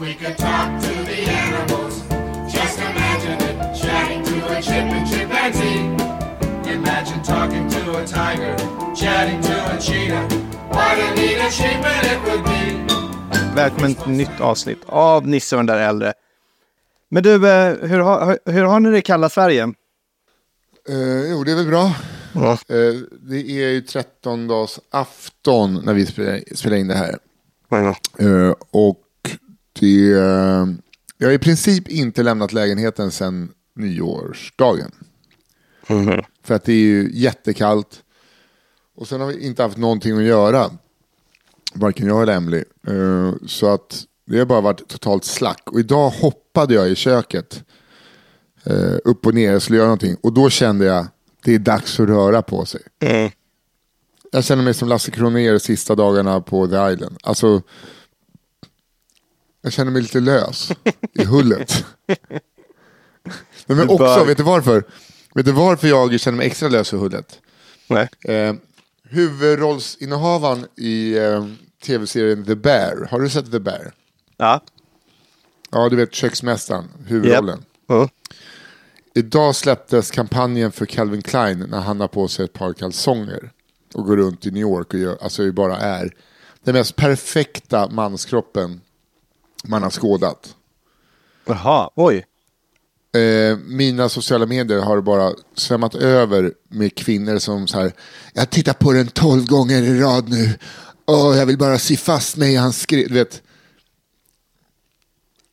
we could talk to the animals, just imagine it. Chatting to a chip and chimpanzee. Imagine talking to a tiger, chatting to a cheetah. What a neat achievement it would be. Välkommen till ett nytt avsnitt av Nisse och den där äldre. Men du, eh, hur, har- hur har ni det i kalla Sverige? Eh, jo, det är väl bra. Ja. Eh, det är ju 13 dags afton när vi spelar, in det här. Eh, och det, eh, jag har i princip inte lämnat lägenheten sedan nyårsdagen. För att det är ju jättekallt. Och sen har vi inte haft någonting att göra. Varken jag eller Emily. Eh, så att det har bara varit totalt slack. Och idag hoppade jag i köket. eh, upp och ner, jag skulle göra någonting. Och då kände jag, det är dags att röra på sig. Jag känner mig som Lasse Kronér sista dagarna på The Island. Alltså, jag känner mig lite lös i hullet. Men, också, vet du varför? Vet du varför jag känner mig extra lös i hullet? Nej. Eh, huvudrollsinnehavaren i eh, tv-serien The Bear, har du sett The Bear? Ja. Ja, du vet köksmästaren, huvudrollen. Ja. Idag släpptes kampanjen för Calvin Klein när han har på sig ett par kalsonger och går runt i New York och gör, alltså bara är den mest perfekta manskroppen man har skådat. Jaha, oj. Eh, mina sociala medier har bara svämmat över med kvinnor som så här, jag har tittat på den tolv gånger i rad nu, och jag vill bara sy fast mig i hans vet,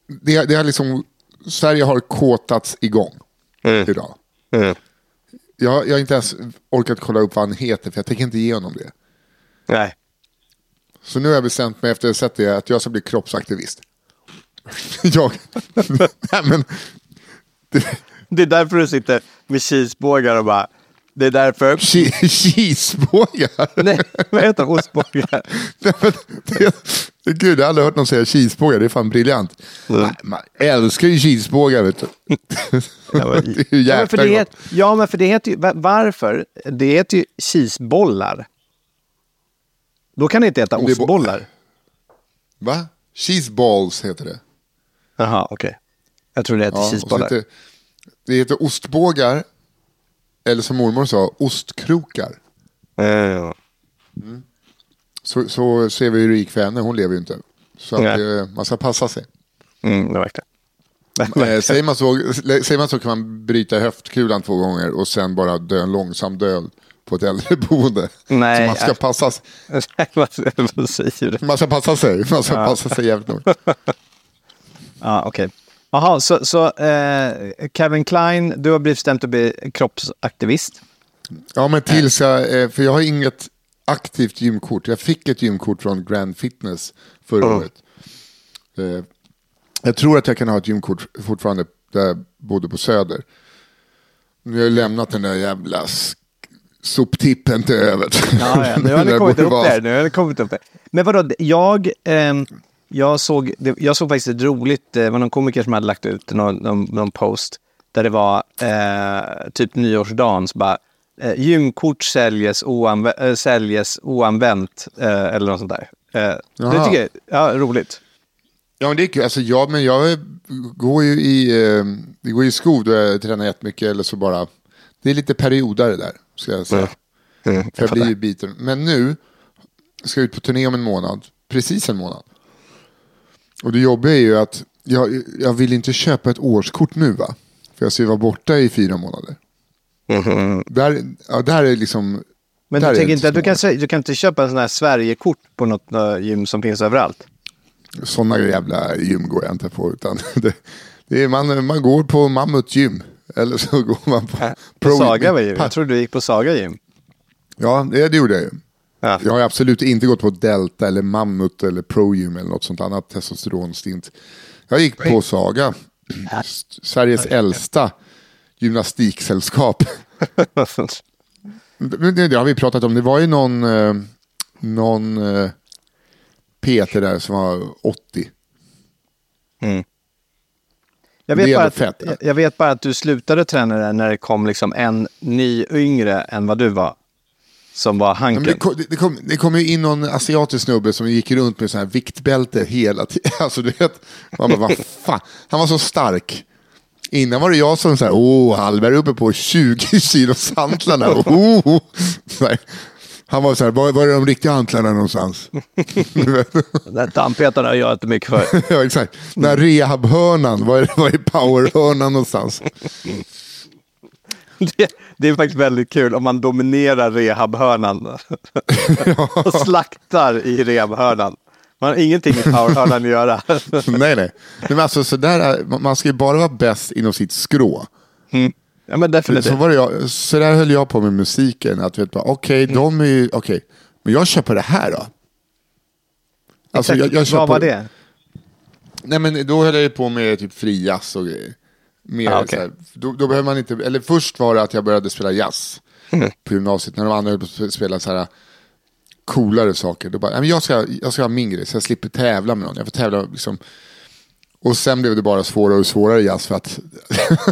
det, det har liksom, Sverige har kåtats igång idag. Jag, jag har inte ens orkat kolla upp vad han heter, för jag tänker inte ge honom det. Nej. Så nu har jag bestämt mig efter att ha sett det, att jag ska bli kroppsaktivist. jag, nej men, Det är därför du sitter med cheesebågar och bara... Det är därför... che- cheesebågar. Nej, vad heter det? Ostbågar? Nej, men det, det, gud, jag har aldrig hört någon säga cheesebågar, det är fan briljant. Nej, Man älskar ju cheesebågar vet du. det är ju Ja men, för det gott. het, ja, men för det heter ju... va- Varför? Det heter ju cheesebollar. Då kan det inte heta Det ostbollar. Va? Cheeseballs heter det. Jaha, okej. Jag tror det heter Ja, cheesebollar. heter, det heter ostbågar, eller som mormor sa, ostkrokar. Ja. Så, så ser vi hur det gick för henne, hon lever ju inte. Så att, Nej. eh, man ska passa sig. Mm, det verkligen. Eh, säger, man så, säger man så kan man bryta höftkulan två gånger och sen bara dö en långsam död på ett äldreboende. Nej, så man ska, äh. passa, du? man ska passa sig. Man ska passa sig jävligt nog. Ja, okej. Jaha, så, så eh, Kevin Klein, du har blivit bestämt att bli kroppsaktivist. Ja, men tills jag, eh, för jag har inget aktivt gymkort. Jag fick ett gymkort från Grand Fitness förra året. Eh, Jag tror att jag kan ha ett gymkort fortfarande där jag bodde på Söder. Nu har jag lämnat den där jävla sk- soptippen till övet. Ja, ja. Nu har ni kommit upp där. Nu har ni kommit upp där. Men vadå, jag, ehm, jag, såg, jag såg faktiskt ett roligt, eh, det var någon komiker som hade lagt ut någon, någon, någon post där det var eh, typ nyårsdagen, så bara eh, gymkort säljes, oanv äh, säljes oanvänt eh, eller något sånt där. Eh, det tycker jag ja, roligt. Ja, men det är kul. Alltså, ja, men jag går ju i, eh, går i skov då jag tränar jättemycket eller så bara, det är lite perioder det där, ska jag säga. För jag blir ju biten. Men nu ska ut på turné om en månad. Precis en månad. Och det jobbiga är ju att jag, jag vill inte köpa ett årskort nu va? För jag ska ju vara borta i fyra månader. Där, ja, där är liksom... Men där du tänker inte att du kan, du kan inte köpa en sån här Sverigekort på något gym som finns överallt? Sådana jävla gym går jag inte på. Utan det, det är, man, man går på Mammut gym. Eller så går man på... På Pro- Saga var ju, jag trodde du gick på Saga gym. Ja, det, det gjorde jag ju. Ja. Jag har absolut inte gått på Delta eller Mammut eller Pro-gym eller något sånt annat testosteronstint. Jag gick på Saga, Sveriges äldsta gymnastiksällskap. Men Det, det har vi pratat om. Det var ju någon, eh, någon eh, Peter där som var 80. Jag Det vet, bara att, jag, jag vet bara att du slutade träna där när det kom liksom en ny yngre än vad du var. Som var Ja, Hanken. det, kom, det, kom, det kom ju in någon asiatisk snubbe som gick runt med sån här viktbälte hela tiden. Alltså du vet, man bara, vad fan. Han var så stark. Innan var det jag som så här, åh, Hallberg är uppe på 20 kilo hantlarna. Oh. Så. Han var så här, var, var är de riktiga hantlarna någonstans? Den där Dammpetarna gör jag inte mycket för. ja, exakt. Den här rehabhörnan, var är, var är powerhörnan någonstans? Det, det är faktiskt väldigt kul om man dominerar rehabhörnan. och slaktar i rehabhörnan. Man har ingenting i powerhörnan att göra. nej, nej. men alltså, så där, är- man- ska ju bara vara bäst inom sitt skrå. ja, men definitivt. Så, var jag, så där höll jag på med musiken. Att vet bara, okej, Mm. de är ju, okej, men jag kör på det här då. Alltså, Exakt. jag, jag Vad på, var det? Nej men då höll jag ju på med typ fri jazz och grejer. Mer Ah, så här, då, då behöver man inte, eller först var det att jag började spela jazz Mm. på gymnasiet. När de andra höll på att spela så här coolare saker. Då bara, "Nej, men jag, ska, jag ska ha min grej så jag slipper tävla med någon. Jag får tävla liksom. Och sen blev det bara svårare och svårare jazz för att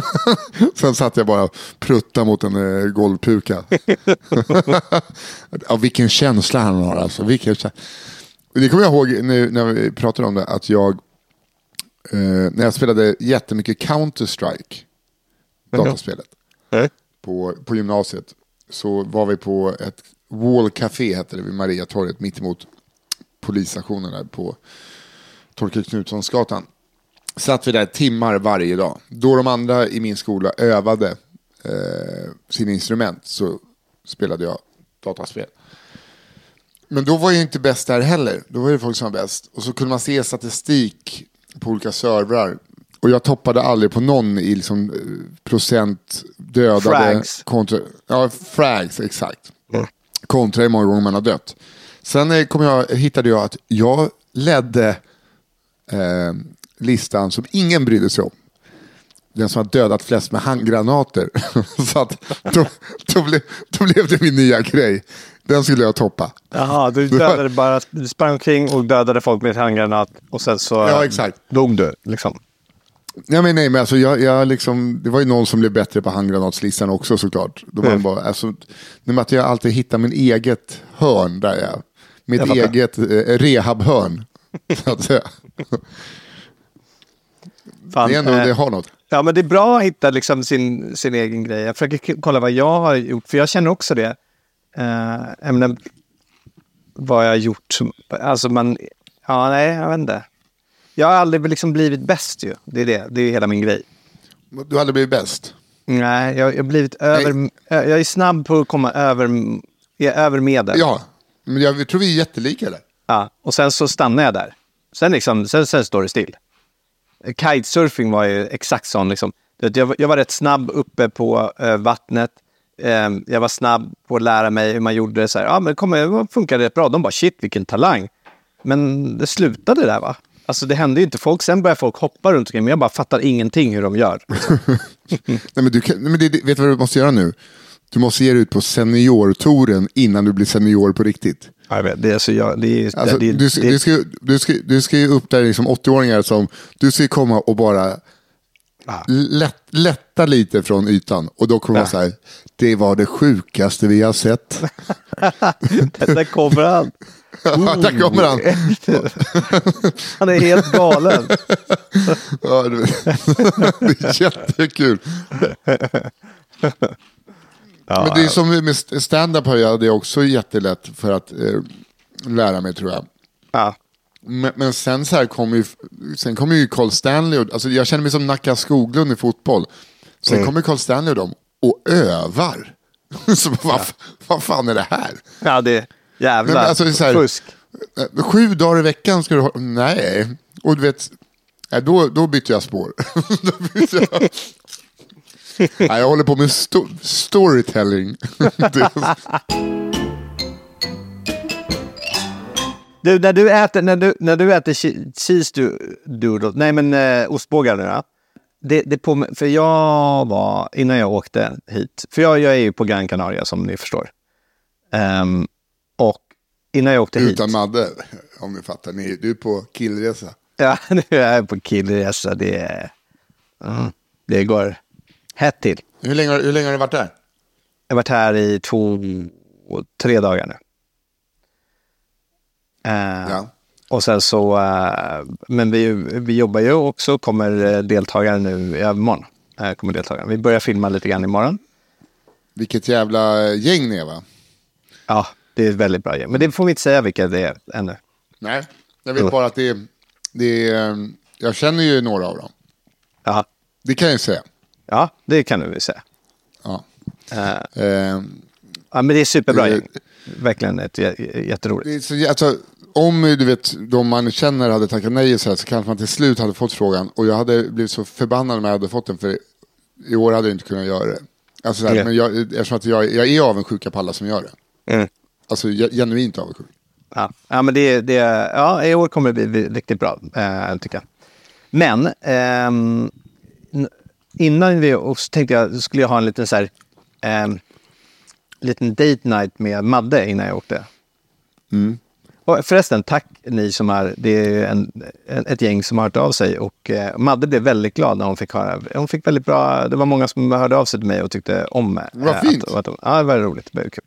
sen satt jag bara och pruttade mot en uh, golvpuka. ja, vilken känsla han har alltså. Vilken känsla. Det kommer jag ihåg nu när vi pratade om det, att jag, eh, när jag spelade jättemycket Counter-Strike, dataspelet, Nej. på, på gymnasiet, så var vi på ett Wall Café, hette det, vid Mariatorget, mitt emot polisstationen där på Torkel Knutssonsgatan. Satt vi där timmar varje dag. Då de andra i min skola övade eh, sina instrument så spelade jag dataspel. Men då var jag inte bäst där heller. Då var det folk som var bäst. Och så kunde man se statistik på olika servrar. Och jag toppade aldrig på någon i liksom, eh, procent dödade. Frags. Kontra, ja, frags, exakt. Kontra hur många gånger man har dött. Sen eh, kom jag, hittade jag att jag ledde eh, listan som ingen brydde sig om. Den som har dödat flest med handgranater. Så att då, då, blev, då blev det min nya grej. Den skulle jag toppa. Jaha, du, dödade bara, du sprang omkring och dödade folk med ett handgranat och sen så Ja, exakt. dog du. Liksom. Ja, men nej, men alltså, jag, jag liksom, det var ju någon som blev bättre på handgranatslistan också såklart. Då var det bara, alltså, med att jag alltid hittar min eget hörn där jag, mitt Jag eget eh, rehabhörn. Så att säga. Fan, Det, är ändå, eh, det har något. Ja, men det är bra att hitta liksom sin, sin egen grej. Jag försöker kolla vad jag har gjort, för jag känner också det. Uh, ämnen, vad jag har gjort. som- Alltså man, ja nej, jag vet inte. Jag har aldrig liksom blivit bäst ju. Det är det, det är hela min grej. Du hade blivit bäst. Nej, jag, jag har blivit över, ö- jag är snabb på att komma över, är över medel. Ja, men jag tror vi är jättelika där. Ja, och sen så stannar jag där. Sen, liksom, sen, sen står det still. Kitesurfing var ju exakt sån. Liksom. Jag, jag var rätt snabb uppe på eh, vattnet. Eh, jag var snabb på att lära mig hur man gjorde det. Så här, ja, men det kommer, det funkade rätt bra. De bara shit vilken talang. Men det slutade där va? Alltså det hände ju inte. Folk, sen började folk hoppa runt omkring men jag bara fattar ingenting hur de gör. Nej, men du kan, nej, men det, vet du vad du måste göra nu? Du måste ge dig ut på seniortouren innan du blir senior på riktigt. Jag vet, det är så jag, det är, Alltså, det, du, ska- det, du, ska, du, ska, du ska ju upp där liksom 80-åringar som, du ska komma och bara lätt, lätta lite från ytan. Och då kommer man säga, det var det sjukaste vi har sett. där kommer han. där kommer han. Han är helt galen. Ja, det är jättekul. Men det är som med stand-up har jag det också jättelätt för att eh, lära mig tror jag. Ja. Men, men sen så här kommer ju, sen kommer ju Carl Stanley, och, alltså jag känner mig som Nacka Skoglund i fotboll. Sen Mm. kommer Carl Stanley och dem och övar. så vad, vad fan är det här? Ja, det är jävla men alltså, så här- fusk. Eh, Sju dagar i veckan ska du ha, nej. Och du vet, nej, då, då bytte jag spår. bytte jag. Nej, jag håller på med sto storytelling. Du, när du äter, när du, när du äter che- cheese do- doodle, nej men eh, ostbågar nu då. Det, det på, för jag var, innan jag åkte hit, för jag, jag är ju på Gran Canaria som ni förstår. Ehm, och innan jag åkte hit. Utan Madde, om ni fattar. Ni, du är på killresa. Ja, nu är jag på killresa. Det, är- mm, det går hett till. Hur länge, har- hur länge har du varit där? Jag har varit här i två, tre dagar nu. Eh, Ja. Och sen så, eh, men vi, vi jobbar ju också, kommer eh, deltagare nu, imorgon. eh, kommer deltagare. Vi börjar filma lite grann imorgon. Vilket jävla gäng ni är va? Ja, det är ett väldigt bra gäng. Men det får vi inte säga vilka det är ännu. Nej, jag vet bara att det är, det är, jag känner ju några av dem. Ja, Det kan jag ju säga. ja det kan du väl säga. Ja. Eh, Eh, ja, men det är superbra Eh, gäng. Verkligen ett, jä- jätteroligt. så, alltså, om du vet, de man känner hade tackat nej så, här, så kanske man till slut hade fått frågan. Och jag hade blivit så förbannad om jag hade fått den, för i år hade jag inte kunnat göra det. Alltså, så här, Ja. Men jag, eftersom att jag, jag är avundsjuk på alla som gör det. Mm. Alltså ge- genuint avundsjuk. Ja, ja men det, det, ja, i år kommer det bli riktigt bra, eh, tycker jag. Men n- innan vi, och så tänkte jag, skulle jag ha en liten så här, ehm, liten date night med Madde innan jag åkte. Och förresten, tack ni som är, det är en, en, ett gäng som har hört av sig och eh, Madde blev väldigt glad när hon fick höra, hon fick väldigt bra, det var många som hörde av sig till mig och tyckte om eh, Vad att- fint. att, ja, det var roligt, det var kul.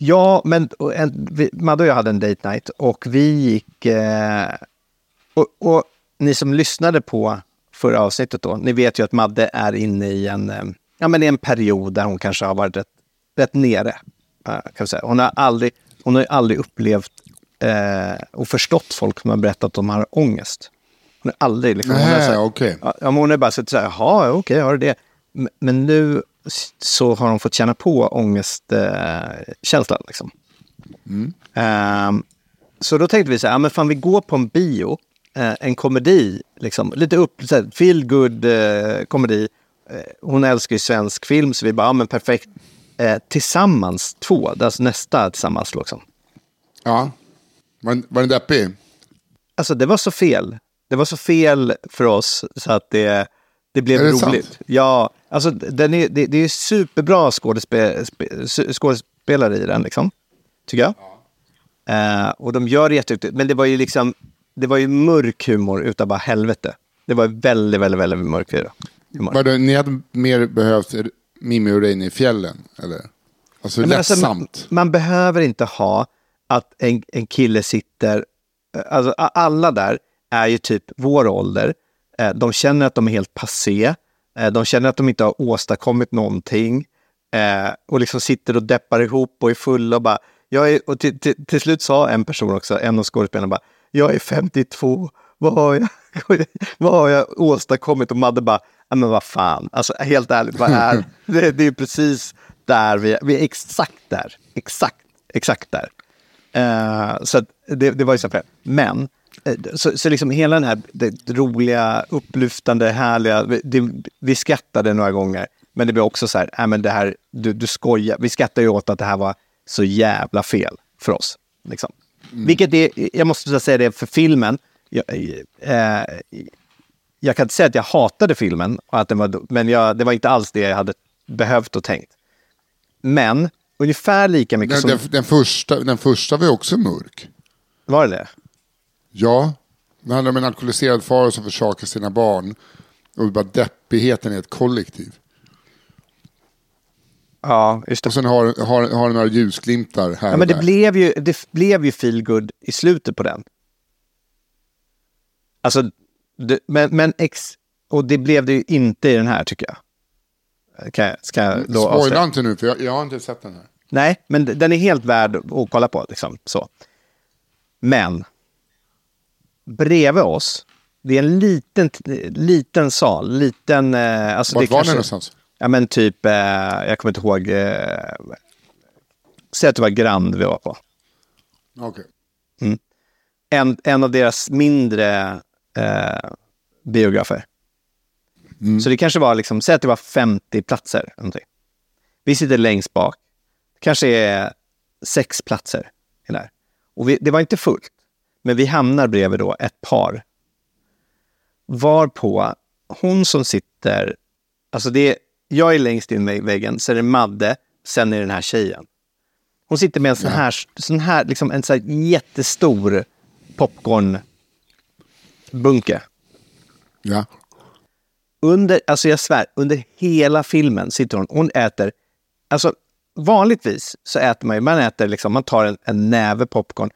Ja, men och en, vi, Madde och jag hade en date night och vi gick... Eh, och, och ni som lyssnade på förra avsnittet då, ni vet ju att Madde är inne i en, eh, ja, men i en period där hon kanske har varit rätt, rätt nere. eh, kan vi säga. Hon har aldrig, hon har aldrig upplevt eh, och förstått folk som har berättat att de har ångest. Hon har aldrig liksom... hon har så här- okej. Ja, hon har bara så här, jaha, okej, har du det? Men, nu så har hon fått känna på ångestkänslan. Eh, liksom. Ehm, så då tänkte vi så här, ja, men fan vi går på en bio, eh, en komedi, liksom, lite upp, så här, feel good eh, komedi. Eh, hon älskar ju svensk film, så vi bara, ja men perfekt. Eh, tillsammans två, det är alltså nästa tillsammans liksom. Ja. Var, var den deppig? Alltså det var så fel. Det var så fel för oss så att det, det blev roligt. sant? Ja, alltså den är, det, det är superbra skådespe, spe, skådespelare i den liksom. Tycker jag. Eh, och de gör det jätteduktigt. Men det var ju liksom, det var ju mörk humor utav bara helvete. Det var väldigt, väldigt, väldigt mörk humor. Var det, ni hade mer behövt Mimmi och Reine i fjällen? Eller? Alltså Men alltså, man, man behöver inte ha att en, en kille sitter... Alltså, a- alla där är ju typ vår ålder. Eh, De känner att de är helt passé. Eh, De känner att de inte har åstadkommit någonting. Eh, Och liksom sitter och deppar ihop och är fulla och bara... Jag är, och till, till, till slut sa en person också, en av skådespelarna bara, jag är 52, vad har jag, vad har jag åstadkommit? Och Madde bara, men vad fan, alltså helt ärligt, vad är, det, det är precis där vi är, vi är exakt där, exakt, exakt där. Eh, så det, det var ju så här, men eh, så, så liksom hela den här det, roliga, upplyftande, härliga, vi- det, vi skrattade några gånger, men det blev också så här, nej men det här, du, du skojar, vi skrattade ju åt att det här var så jävla fel för oss. Liksom. Vilket är, jag måste säga det för filmen, jag, eh, jag kan inte säga att jag hatade filmen, och att den var, men jag, det var inte alls det jag hade behövt och tänkt. Men ungefär lika mycket Den, som... den, den, första, den första var ju också mörk. Var det det? Ja, det handlar om en alkoholiserad far som försakar sina barn. Och bara deppigheten i ett kollektiv. Ja, just det. Och sen har, har, har den några ljusglimtar här Ja, och men det där. blev ju, det blev ju feel good i slutet på den. Alltså, det, men, men ex, och det blev det ju inte i den här tycker jag. Kan jag, ska jag då Spoila inte nu, för jag, jag har inte sett den här. Nej, men den är helt värd att kolla på. Liksom, så. Men bredvid oss, det är en liten, liten sal. Liten, eh, alltså Vart det var kanske- ni någonstans? Ja men typ, eh, jag kommer inte ihåg. Eh, säg att det var Grand vi var på. Okej. En, en av deras mindre eh, biografer. Så det kanske var, liksom, säg att det var 50 platser. Någonting. Vi sitter längst bak. kanske är sex platser. här. Och vi, det var inte fullt. Men vi hamnar bredvid då ett par. Varpå hon som sitter, alltså det är, jag är längst in i väggen, så är det Madde, sen är det den här tjejen. Hon sitter med en sån här, sån här, liksom en sån här jättestor popcornbunke. Ja. Under, alltså jag svär, under hela filmen sitter hon, hon äter, alltså vanligtvis så äter man ju, man äter liksom, man tar en, en näve popcorn,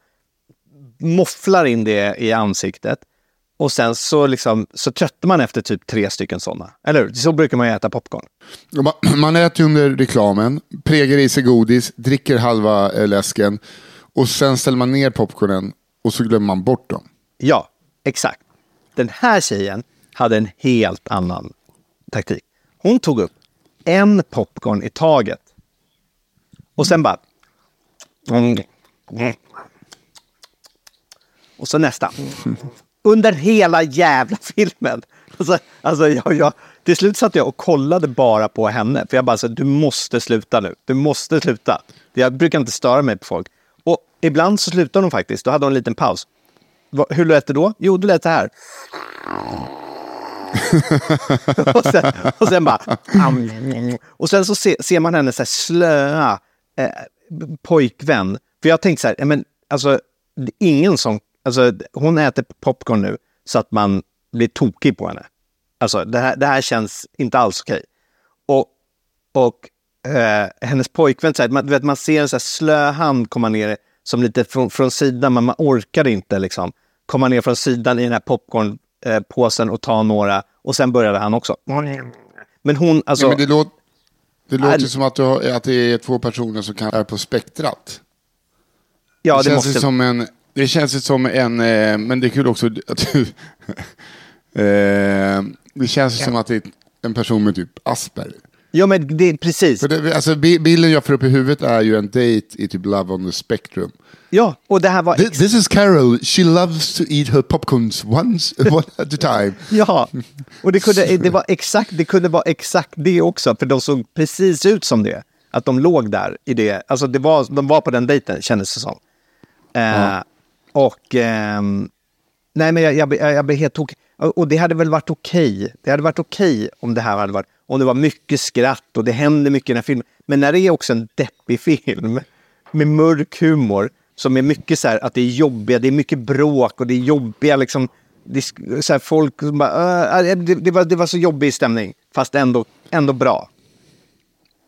mofflar in det i ansiktet och sen så liksom, så tröttar man efter typ tre stycken sådana. Eller hur? Så brukar man ju äta popcorn. Man, äter under reklamen, pregar i sig godis, dricker halva eh, läsken och sen ställer man ner popcornen och så glömmer man bort dem. Ja, exakt. Den här tjejen hade en helt annan taktik. Hon tog upp en popcorn i taget. Och sen bara... Och så nästa. Under hela jävla filmen. Alltså, alltså jag, jag, till slut satt jag och kollade bara på henne. För jag bara, så, du måste sluta nu. Du måste sluta. Jag brukar inte störa mig på folk. Och ibland så slutade hon faktiskt. Då hade hon en liten paus. Hur lät det då? Jo, det lät så här. och, sen, och sen bara... Och sen så se, ser man hennes så här slöa eh, pojkvän. För jag tänkte så här, men alltså, ingen som... Alltså, hon äter popcorn nu så att man blir tokig på henne. Alltså, det här, det här känns inte alls okej. Och, och eh, hennes pojkvän, så här, man, vet, man ser en så här slö hand komma ner som lite från, från sidan, men man orkar inte liksom komma ner från sidan i den här popcornpåsen eh, och ta några. Och sen började han också. Men hon, alltså... Nej, men det, låt, det låter som att, du har, att det är två personer som kan är på spektrat. ja, det, det känns måste... som en, det känns ju som en, eh, men det är kul också att du, eh, det känns ju som att det är en person med typ Asperger. Ja, men det är precis. För det, alltså, bi- bilden jag får upp i huvudet är ju en date i typ Love on the Spectrum. Ja, och det här var... This, this is Carol, she loves to eat her popcorns once, one at a time. Ja, och det kunde, det, var exakt, det kunde vara exakt det också, för de såg precis ut som det. Att de låg där i det, alltså det var, de var på den dejten kändes det som. Eh, Och, ehm, nej men jag, jag, blev- jag, jag blev helt tokig. Och det hade väl varit okej. Det hade varit okej om det här hade varit, och det var mycket skratt och det händer mycket i den här filmen. Men när det är också en deppig film med mörk humor som är mycket så här att det är jobbiga, det är mycket bråk och det är jobbiga liksom. Det är så här, folk som bara, "Äh, det, det, var, det var så jobbig stämning, fast ändå, ändå bra.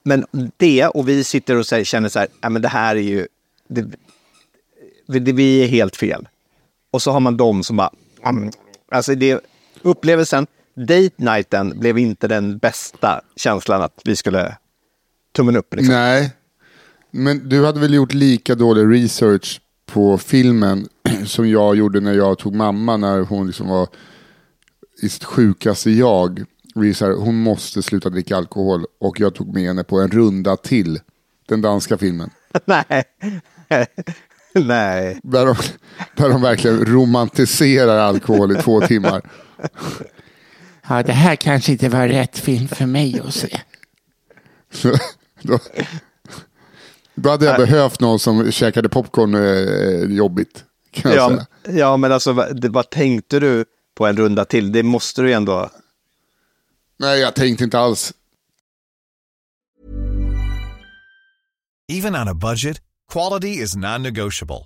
Men det, och vi sitter och så här, känner så här, äh, men det här är ju, det, vi, det, vi är helt fel. Och så har man dem som bara, mm, alltså det, upplevelsen, date nighten blev inte den bästa känslan att vi skulle tummen upp. Liksom. Nej, men du hade väl gjort lika dålig research på filmen som jag gjorde när jag tog mamma när hon liksom var i sitt sjukaste jag. Vi så här, hon måste sluta dricka alkohol och jag tog med henne på en runda till. Den danska filmen. Nej. Nej. Där de, där de verkligen romantiserar alkohol i två timmar. Ja, det här kanske inte var rätt film för mig att se. Då, då hade jag behövt någon som käkade popcorn eh, jobbigt. Kan jag Ja, säga. men- ja, men alltså vad, det, vad tänkte du på en runda till? Det måste du ju ändå... Nej, jag tänkte inte alls. Even on a budget, quality is non-negotiable.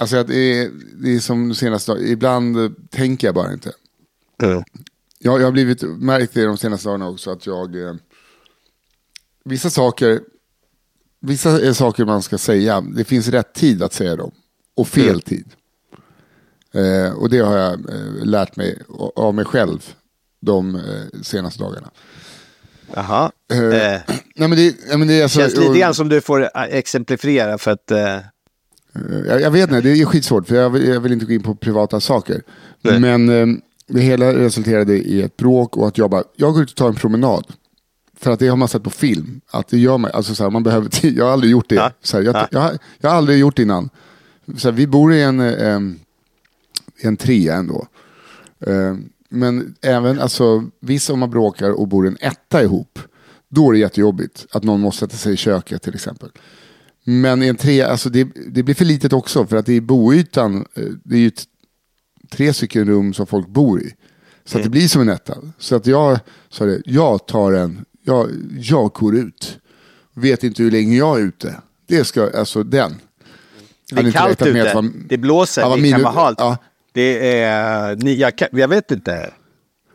Alltså att det är, det är som senaste dagarna, ibland tänker jag bara inte. Jag, jag har blivit märkt det de senaste dagarna också att jag, eh, vissa saker, vissa är saker man ska säga, det finns rätt tid att säga dem och fel tid. Eh, och det har jag eh, lärt mig av mig själv de eh, senaste dagarna. Jaha. Eh, Eh, nej, men det, nej, men det är alltså, känns lite grann som du får exemplifiera för att... Eh, Jag, jag vet inte, det är skitsvårt för jag vill, jag vill inte gå in på privata saker. Nej. Men eh, det hela resulterade i ett bråk och att jag bara, jag går ut och tar en promenad. För att det har man sett på film, att det gör man, alltså så här, man behöver tid. Jag har aldrig gjort det. Ja. Så här, jag, Ja. jag, jag har aldrig gjort det innan. Så här, vi bor i en, eh, i en trea ändå. Eh, men även, alltså, visst om man bråkar och bor i en etta ihop, då är det jättejobbigt att någon måste sätta sig i köket till exempel. Men i en tre, alltså det, det blir för litet också för att det är boytan, eh, det är ju tre stycken rum som folk bor i. Så att det blir som en etta. Så att jag sa det, jag tar en, jag, jag går ut. Vet inte hur länge jag är ute. Det ska, alltså den. det är kallt ute, vara- det blåser, vad det kan minus- vara halt. ja. Det är... Ni, jag, kan, jag vet inte.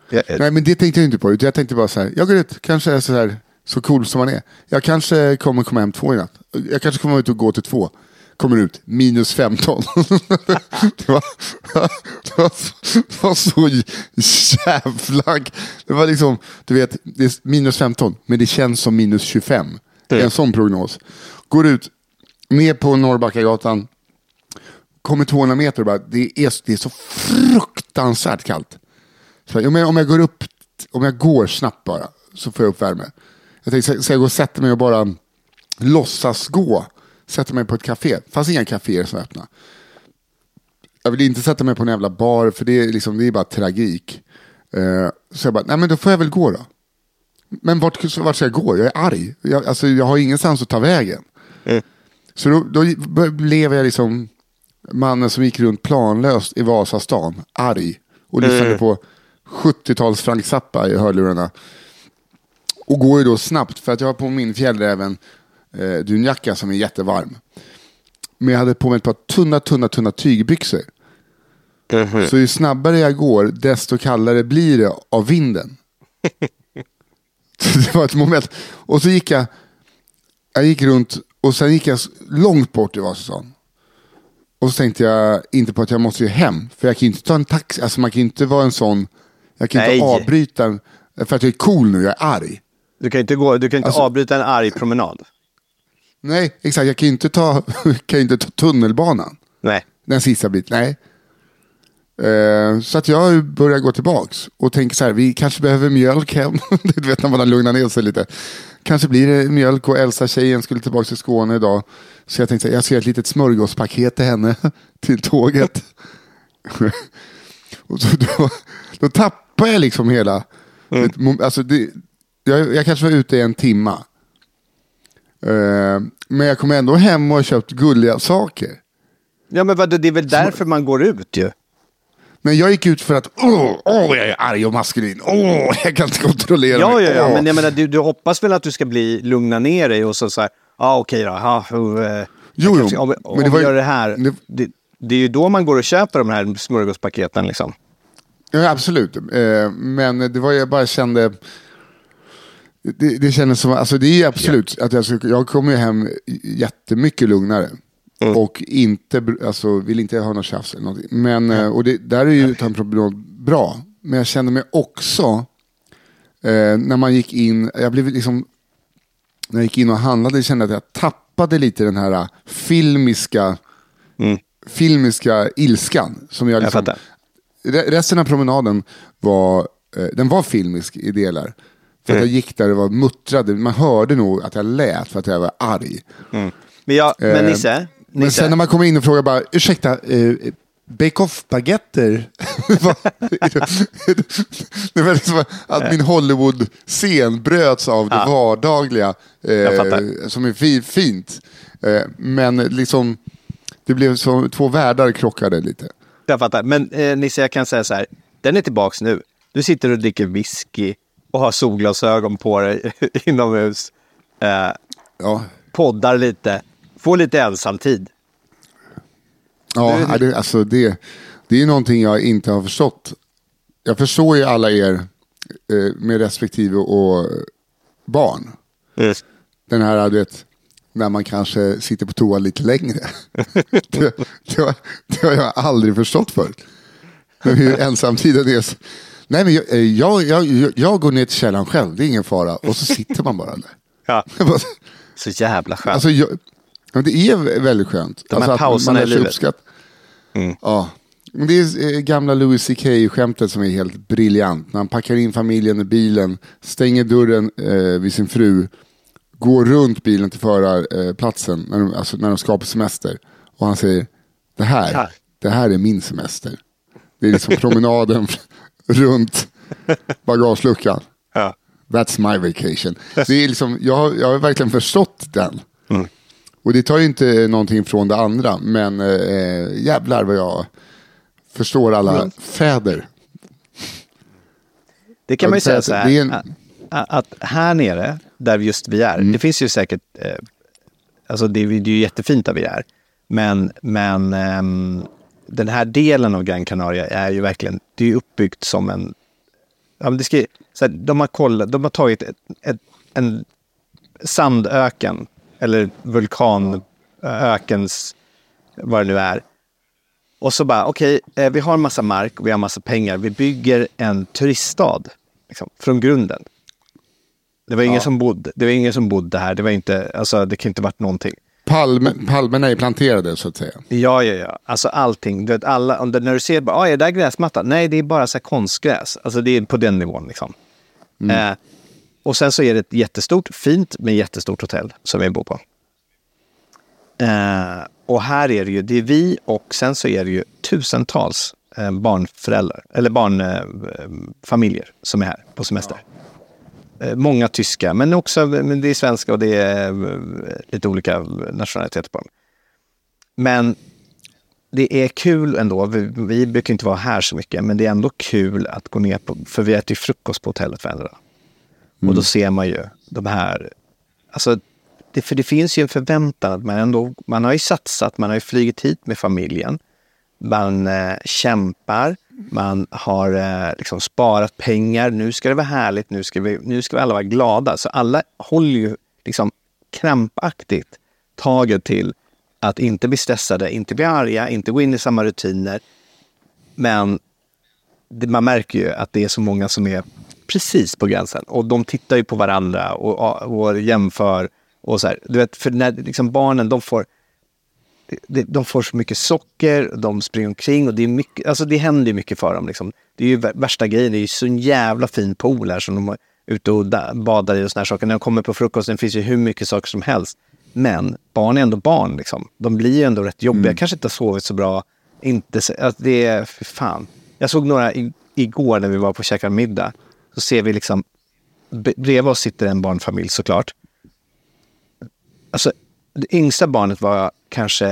Jag, Nej men det tänkte jag inte på. Jag tänkte bara så här, jag går ut, kanske är så här så cool som man är. Jag kanske kommer komma hem två i natt. Jag kanske kommer ut och gå till två. Kommer ut, minus 15. det, var, det, var, så- det var så jävla... Det var liksom, du vet, det är minus 15, men det känns som minus 25. Det är en sån prognos. Går ut, ner på Norrbackagatan, kommer 200 meter och bara, det är, det är så fruktansvärt kallt. Så, ja, men om jag går upp, om jag går snabbt bara, så får jag upp värme. Jag tänkte, ska jag gå och sätta mig och bara låtsas gå? Sätta mig på ett café. Det fanns inga kaféer som öppnade. Jag vill inte sätta mig på en jävla bar, för det är, liksom, det är bara tragik. Eh, så jag bara, nej men då får jag väl gå då. Men vart, vart ska jag gå? Jag är arg. Jag, alltså, jag har ingenstans att ta vägen. Så då, då blev jag liksom mannen som gick runt planlöst i Vasastan, arg. Och lyssnade på 70-tals Frank Zappa i hörlurarna. Och går ju då snabbt, för att jag har på min fjällräven eh, dunjacka som är jättevarm. Men jag hade på mig ett par tunna, tunna, tunna tygbyxor. Så ju snabbare jag går, desto kallare blir det av vinden. Det var ett moment. Och så gick jag, jag gick runt och sen gick jag långt bort i Vasastan. Och så tänkte jag inte på att jag måste ju hem. För jag kan ju inte ta en taxi, alltså man kan ju inte vara en sån, jag kan Nej. inte avbryta, för att jag är cool nu, jag är arg. Du kan inte, gå, du kan inte Alltså- avbryta en arg promenad. Nej, exakt, jag kan ju inte ta, kan inte ta tunnelbanan. Nej. Den sista biten, nej. Eh, så att jag börjar gå tillbaks och tänker så här, vi kanske behöver mjölk hem. du vet när man har lugnat ner sig lite. Kanske blir det mjölk och Elsa tjejen skulle tillbaka till Skåne idag. Så jag tänkte så här, jag göra ett litet smörgåspaket till henne till tåget. och så, då, då tappar jag liksom hela, mom- alltså det, jag, jag kanske var ute i en timma. Eh, men jag kom ändå hem och har köpt gulliga saker. Ja, men vadå, det är väl därför man går ut ju. Men jag gick ut för att, åh, åh jag är arg och maskulin. Åh, jag kan inte kontrollera Ja, mig. ja, ja, Åh. men jag menar, du, du hoppas väl att du ska bli lugna ner dig och så så här, ja ah, okej då, ja, uh, Jo, jo, om, men om det vi var ju- gör det här. det- Det, det är ju då man går och köper de här smörgåspaketen liksom. Ja, absolut. Eh, Men det var jag bara kände... Det, det kändes som, alltså det är absolut, att jag, jag kommer ju hem jättemycket lugnare. Och inte, alltså vill inte ha något tjafs eller någonting. Men, eh, och det, där är ju ta en promenad bra. Men jag kände mig också, eh, när man gick in, jag blev liksom, när jag gick in och handlade kände jag att jag tappade lite den här eh, filmiska, filmiska ilskan. Som jag Jag liksom, fattar. Re- Resten av promenaden var, eh, den var filmisk i delar. För att jag gick där och var muttrade. Man hörde nog att jag lät för att jag var arg. Men, jag, men Eh, Nisse, Men Nisse sen när man kom in och frågade bara, ursäkta, eh, bake-off-baguetter? det var liksom att min Hollywood-scen bröts av det vardagliga, Jag fattar. eh, som är fi- fint. Eh, men liksom, det blev så, två världar krockade lite. Jag fattar. Men eh, Nisse, jag kan säga så här. Den är tillbaks nu. Du sitter och dricker whisky och har solglasögon på dig inomhus. Eh, Ja, poddar lite. Får lite ensamtid. Ja, ja, det, alltså det, det är någonting jag inte har förstått. Jag förstår ju alla er eh, med respektive och barn. Den här, du vet, när man kanske sitter på toa lite längre. det, det, har, det har jag aldrig förstått förut. Men hur ensamtiden är. så- Nej, men jag, eh, jag, jag, jag, jag går ner till källaren själv, det är ingen fara. Och så sitter man bara där. Ja. Så jävla skönt. Alltså, jag, ja, det är väldigt skönt. De här alltså, pauserna i livet. uppskatta- Ja. Men det är eh, gamla Louis CK-skämtet som är helt briljant. När han packar in familjen i bilen, stänger dörren eh, vid sin fru, går runt bilen till förarplatsen när de, alltså, när de ska på semester. Och han säger, det här, Här. det här är min semester. Det är liksom promenaden runt bagageluckan. Ja. That's my vacation. Det är liksom, jag, har- jag har verkligen förstått den. Och det tar ju inte någonting från det andra, men eh, jävlar vad jag förstår alla fäder. Det kan man ju säga så här. En- att, här nere, där just vi är, det finns ju säkert, eh, alltså det, är- det är ju jättefint där vi är. Men, men ehm, den här delen av Gran Canaria är ju verkligen, det är uppbyggt som en, ja, det ska, så här, de, har kollat, de har tagit ett, ett, en sandöken, eller vulkanökens, vad det nu är, och så bara, okej, eh, vi har en massa mark och vi har en massa pengar. Vi bygger en turiststad liksom, från grunden. Det var ingen som bodde. Det var ingen som bodde här. Det var inte, alltså det kan inte varit någonting. Palme, palmerna är planterade så att säga. Ja, ja, ja. Alltså allting. Du vet, alla, om det, när du ser, bara, ah, är det där gräsmatta? Nej, det är bara så konstgräs. Alltså det är på den nivån liksom. Eh, och sen så är det ett jättestort, fint men jättestort hotell som vi bor på. Eh, och här är det ju, det är vi och sen så är det ju tusentals eh, barnföräldrar, eller barnfamiljer som är här på semester. Eh, många tyska, men också men det är svenska och det är eh, lite olika nationaliteter på dem. Men det är kul ändå. Vi, vi brukar inte vara här så mycket, men det är ändå kul att gå ner på, för vi äter ju frukost på hotellet varenda dag. Och då ser man ju de här, alltså, det, för det finns ju en förväntan att man ändå, man har ju satsat, man har ju flugit hit med familjen. Man eh, kämpar, man har eh, liksom sparat pengar. Nu ska det vara härligt, nu ska, vi, nu ska vi alla vara glada. Så alla håller ju liksom krampaktigt taget till att inte bli stressade, inte bli arga, inte gå in i samma rutiner. Men det, man märker ju att det är så många som är precis på gränsen. Och de tittar ju på varandra och, och jämför. Och så här. Du vet, för när liksom barnen, de får, de, får så mycket socker, de springer omkring och det, är mycket, alltså det händer mycket för dem. Liksom. Det är ju vär- värsta grejen, det är ju så en jävla fin pool här som de är ute och da- badar i och såna här saker. När de kommer på frukosten finns ju hur mycket saker som helst. Men barn är ändå barn. Liksom. De blir ju ändå rätt jobbiga, kanske inte har sovit så bra. Inte, så- alltså det är, för fan. Jag såg några i, igår när vi var på och käkade middag. Så ser vi liksom, bredvid oss sitter en barnfamilj såklart. Alltså, det yngsta barnet var kanske,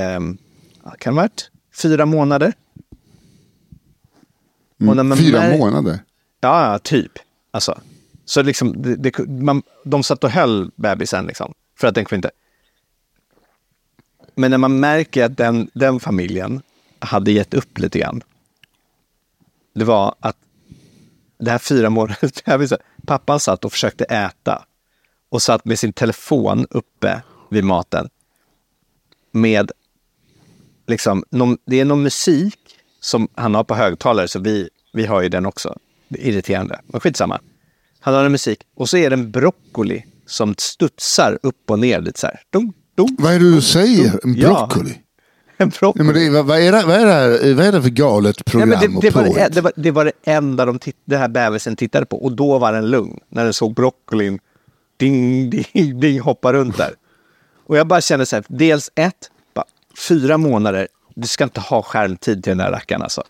ja, kan det varit fyra månader? Man Fyra mär- månader. Ja, ja, typ. Alltså, så liksom, det, det, man, de satt och höll bebisen liksom, för att den kunde inte. Men när man märker att den, den familjen hade gett upp lite grann. Det var att det här fyra månaders bebisen, pappan satt och försökte äta och satt med sin telefon uppe vid maten med liksom, någon, det är någon musik som han har på högtalare, så vi, vi har ju den också. Det är irriterande, men skitsamma. Han har en musik och så är det en broccoli som studsar upp och ner lite så här. Dum, dum, Vad är det du säger? En Ja. broccoli? en broccoli. Nej, men det, vad, är det, vad, är det här, vad är det för galet Ja, program men det, det, var det, det, var, det var det enda de titt, det här bebisen tittade på och då var den lugn. När den såg broccolin ding, ding, ding hoppa runt där. Och jag bara kände så här, dels ett, bara, fyra månader, du ska inte ha skärmtid till den där rackaren alltså.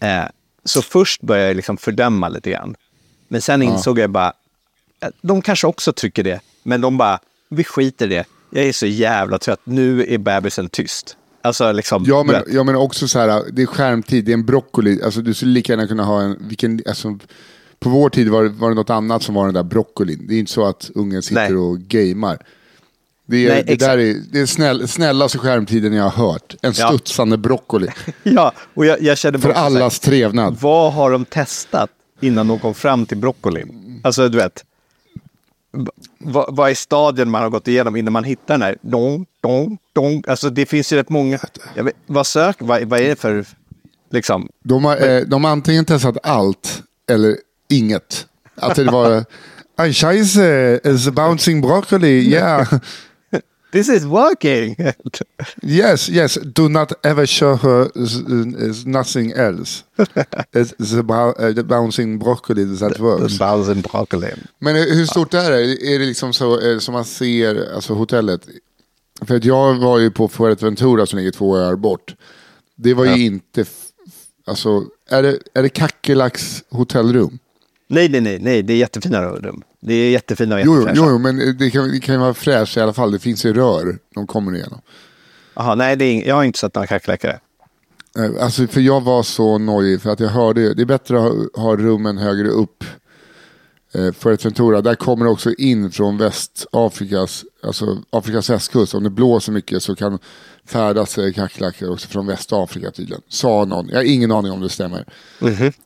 Eh, så först började jag liksom fördöma lite grann. Men sen insåg jag bara, de kanske också tycker det, men de bara, vi skiter i det. Jag är så jävla trött, nu är bebisen tyst. Alltså liksom, Ja men, ja men också så här, det är skärmtid, det är en broccoli. Alltså du skulle lika gärna kunna ha en, vilken, alltså, på vår tid var det, var det något annat som var den där broccolin. Det är inte så att ungen sitter Nej. och gamear. Det är, Nej, det där är, det är snäll, snällaste skärmtiden jag har hört. En Ja. studsande broccoli. Ja, och jag, jag kände För så här, allas trevnad. Vad har de testat innan de kom fram till broccolin? Alltså, du vet. Vad, vad är stadien man har gått igenom innan man hittar den här? Dong, dong, dong. Alltså det finns ju rätt många. Vet, vad sök, vad, vad är det för, liksom? De har, eh, de har antingen testat allt eller inget. Att det var, scheisse, it's a bouncing broccoli, yeah. This is working! Yes, yes. Do not ever show her nothing else. It's the, uh, the bouncing broccoli that works. Bowsen broccoli. Men hur stort är det? Är det liksom så som man ser alltså hotellet? För att jag var ju på Fuerteventura som ligger två öar bort. Det var ju inte... Alltså, är det, är det Kackerlacks hotellrum? Nej, nej, nej, nej, det är jättefina rum. Det är jättefina och Jo, jo, jättefräscha. jo, men det kan, det kan ju vara fräscht i alla fall. Det finns ju rör de kommer igenom. Jaha, nej, det är jag har inte sett några kackerlackor. Eh, Alltså, för jag var så nojig för att jag hörde det är bättre att ha, ha rummen högre upp. Eh, Fuerteventura, där kommer det också in från Västafrikas, alltså Afrikas västkust. Om det blåser mycket så kan färdas eh, kackerlackor också från Västafrika tydligen. Sa någon, jag har ingen aning om det stämmer.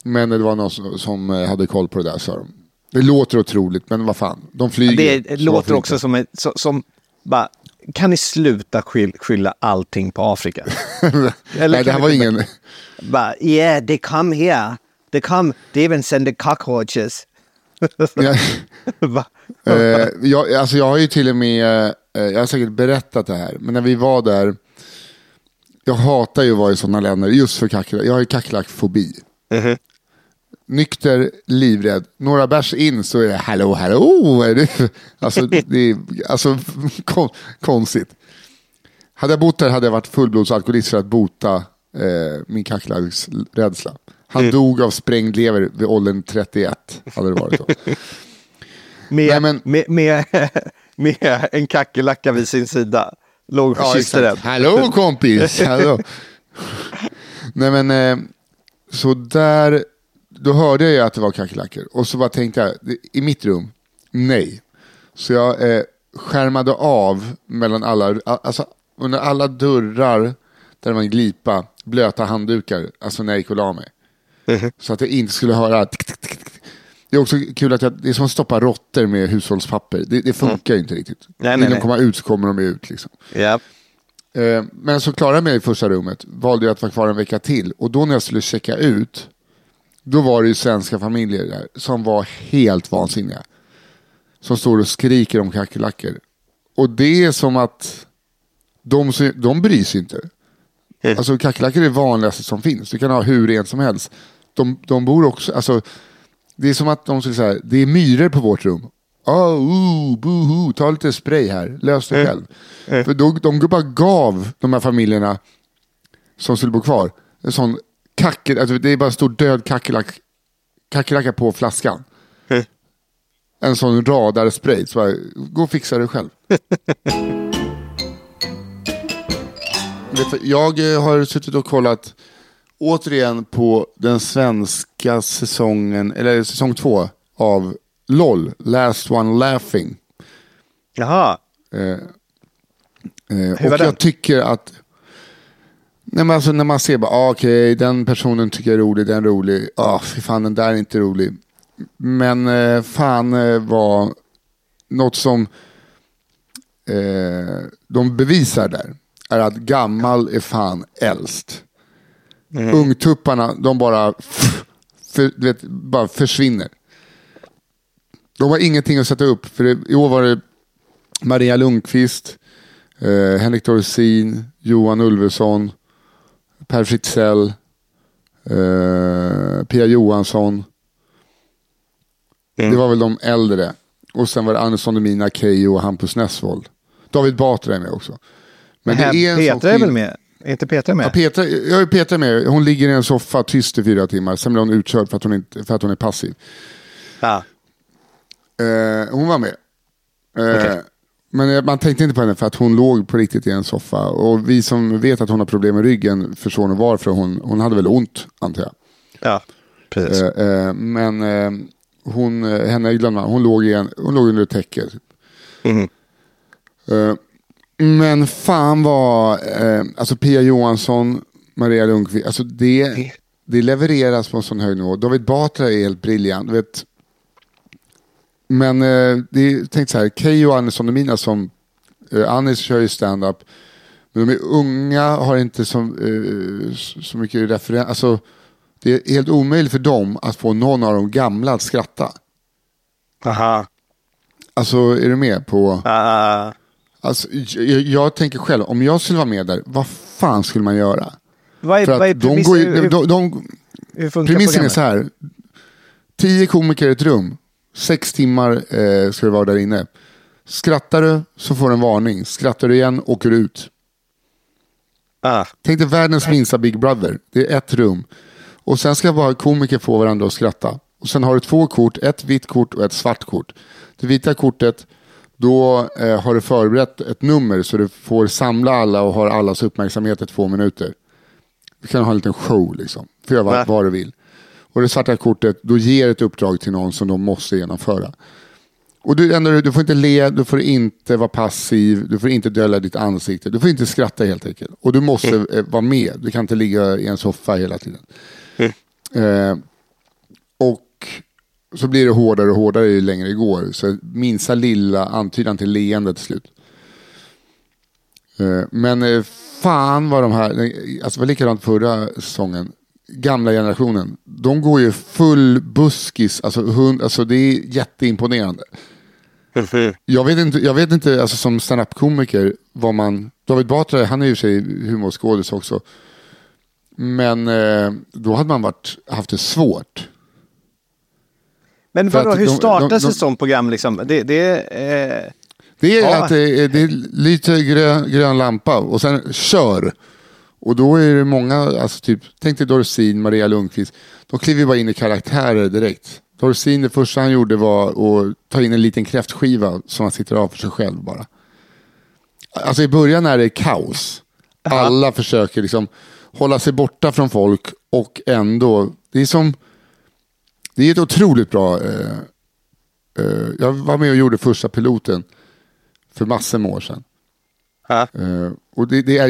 Men det var någon som, som hade koll på det där sa de. Det låter otroligt, men vad fan, de flyger. Det varför låter också som, ett, så, som bara, kan ni sluta skyll, skylla allting på Afrika? Nej, det här var ingen... Bara, yeah, they come here. They come, they even send the cockroaches. Eh, jag, alltså jag har ju till och med, eh, jag har säkert berättat det här, men när vi var där, jag hatar ju att vara i sådana länder just för kackerlackor. Jag har ju kackerlackfobi. Nykter, livrädd. Några bärs in så är det hallå, hallå. Alltså, det är alltså, kon, konstigt. Hade jag bott där hade jag varit fullblodsalkoholist för att bota eh, min kackerlacksrädsla. Han dog av sprängd lever vid åldern 31. Hade det varit så. Med, Nej, men- med, med, med en kackerlacka vid sin sida. Låg Ja, exakt. Hallå kompis! Hallå. Nej men, eh, så där, då hörde jag att det var kackerlackor. Och så bara tänkte jag, i mitt rum, nej. Så jag eh, skärmade av mellan alla, alltså under alla dörrar där det var en glipa, blöta handdukar, alltså när jag gick och la mig. Så att jag inte skulle höra tick, tick, tick, tick. Det är också kul att jag, det är som att stoppa råttor med hushållspapper. Det, det funkar ju inte riktigt. nej, Vill de komma ut så kommer de ut liksom. Ja. Eh, Men så klarade jag mig i första rummet. Valde jag att vara kvar en vecka till. Och då när jag skulle checka ut. Då var det ju svenska familjer där. Som var helt vansinniga. Som står och skriker om kackerlackor. Och det är som att de, de bryr sig inte. Alltså kackerlackor är det vanligaste som finns. Du kan ha hur rent som helst. De, de bor också, alltså det är som att de skulle säga, det är myror på vårt rum. Oh, ooh, boohoo, ta lite spray här, lös det själv. För då, de bara gav de här familjerna som skulle bo kvar en sån kackel, alltså det är bara en stor död kackerlack, kackerlacka på flaskan. En sån radarspray, så bara, gå och fixa det själv. Jag eh, har suttit och kollat återigen på den svenska säsongen, eller säsong två av LOL, Last One Laughing. Jaha. Eh, eh, och jag tycker att... Nej, men alltså, när man ser bara, ah, okej, den personen tycker jag är rolig, den är rolig. Ah, fy fan, den där är inte rolig. Men eh, fan eh, var något som eh, de bevisar där. Är att gammal är fan äldst. Ungtupparna, de bara, för, vet, bara försvinner. De har ingenting att sätta upp. För det, I år var det Maria Lundqvist, eh, Henrik Dorsin, Johan Ulveson, Per Fritzell, eh, Pia Johansson. Det var väl de äldre. Och sen var det Andersson Demina, Keyyo och Hampus Nessvold. David Batra är med också. Men det är Petra är väl med? Är inte Petra med? Ja, Petra, jag är Petra med. Hon ligger i en soffa tyst i fyra timmar. Sen blir hon utkörd för att hon, inte, för att hon är passiv. Ja. Eh, hon var med. Eh, Okej. Men man tänkte inte på henne för att hon låg på riktigt i en soffa. Och vi som vet att hon har problem med ryggen förstår nog varför. Hon, hon hade väl ont, antar jag. ja, precis. Eh, eh, men eh, hon, henne glömde man. Hon låg, i en, hon låg under ett täcke. Eh, men fan vad, alltså Pia Johansson, Maria Lundqvist, alltså det, det levereras på en sån hög nivå. David Batra är helt briljant. Vet. Men eh, det är, tänk så här, Keyyo och Andersson och Mina som, eh, Anis kör ju stand-up. Men de är unga, har inte så, eh, så- mycket referens. Alltså, det är helt omöjligt för dem att få någon av de gamla att skratta. Aha. Alltså, är du med på... Ah, Alltså, jag, jag tänker själv, om jag skulle vara med där, vad fan skulle man göra? vad är, vad är att de premissen? går ju, de, de, funkar premissen är så här. Tio komiker i ett rum. Sex timmar eh, ska du vara där inne. Skrattar du så får du en varning. Skrattar du igen åker du ut. Ah, Tänk dig världens minsta Big Brother. Det är ett rum. Och sen ska bara komiker få varandra att skratta. Och sen har du två kort, ett vitt kort och ett svart kort. Det vita kortet, då eh, har du förberett ett nummer så du får samla alla och har allas uppmärksamhet i två minuter. Du kan ha en liten show liksom. Får göra Va? vad, vad du vill. Och det svarta kortet, då ger ett uppdrag till någon som de måste genomföra. Och du, ändå, du får inte le, du får inte vara passiv, du får inte dölja ditt ansikte, du får inte skratta helt enkelt. Och du måste eh, vara med, du kan inte ligga i en soffa hela tiden. Eh, och så blir det hårdare och hårdare ju längre det går. Så minsta lilla antydan till leende till slut. Eh, men eh, fan vad de här, alltså det var likadant förra säsongen. Gamla generationen, de går ju full buskis, alltså, hund, alltså det är jätteimponerande. Jag vet inte, jag vet inte alltså, som standup-komiker vad man... David Batra, han är ju sig humorskådis också. Men eh, då hade man varit, haft det svårt. men vadå, hur startas ett sånt program? Liksom? Det, det, eh, Det är Ja. att det är, det är lite grön, grön lampa och sen kör. Och då är det många, alltså typ, tänk dig Dorsin, Maria Lundqvist. De kliver bara in i karaktärer direkt. Dorsin, det första han gjorde var att ta in en liten kräftskiva som han sitter av för sig själv bara. Alltså i början är det kaos. Alla försöker liksom hålla sig borta från folk och ändå, det är som, det är ett otroligt bra, eh, eh, jag var med och gjorde första piloten för massor med år sedan. Eh, och det, det är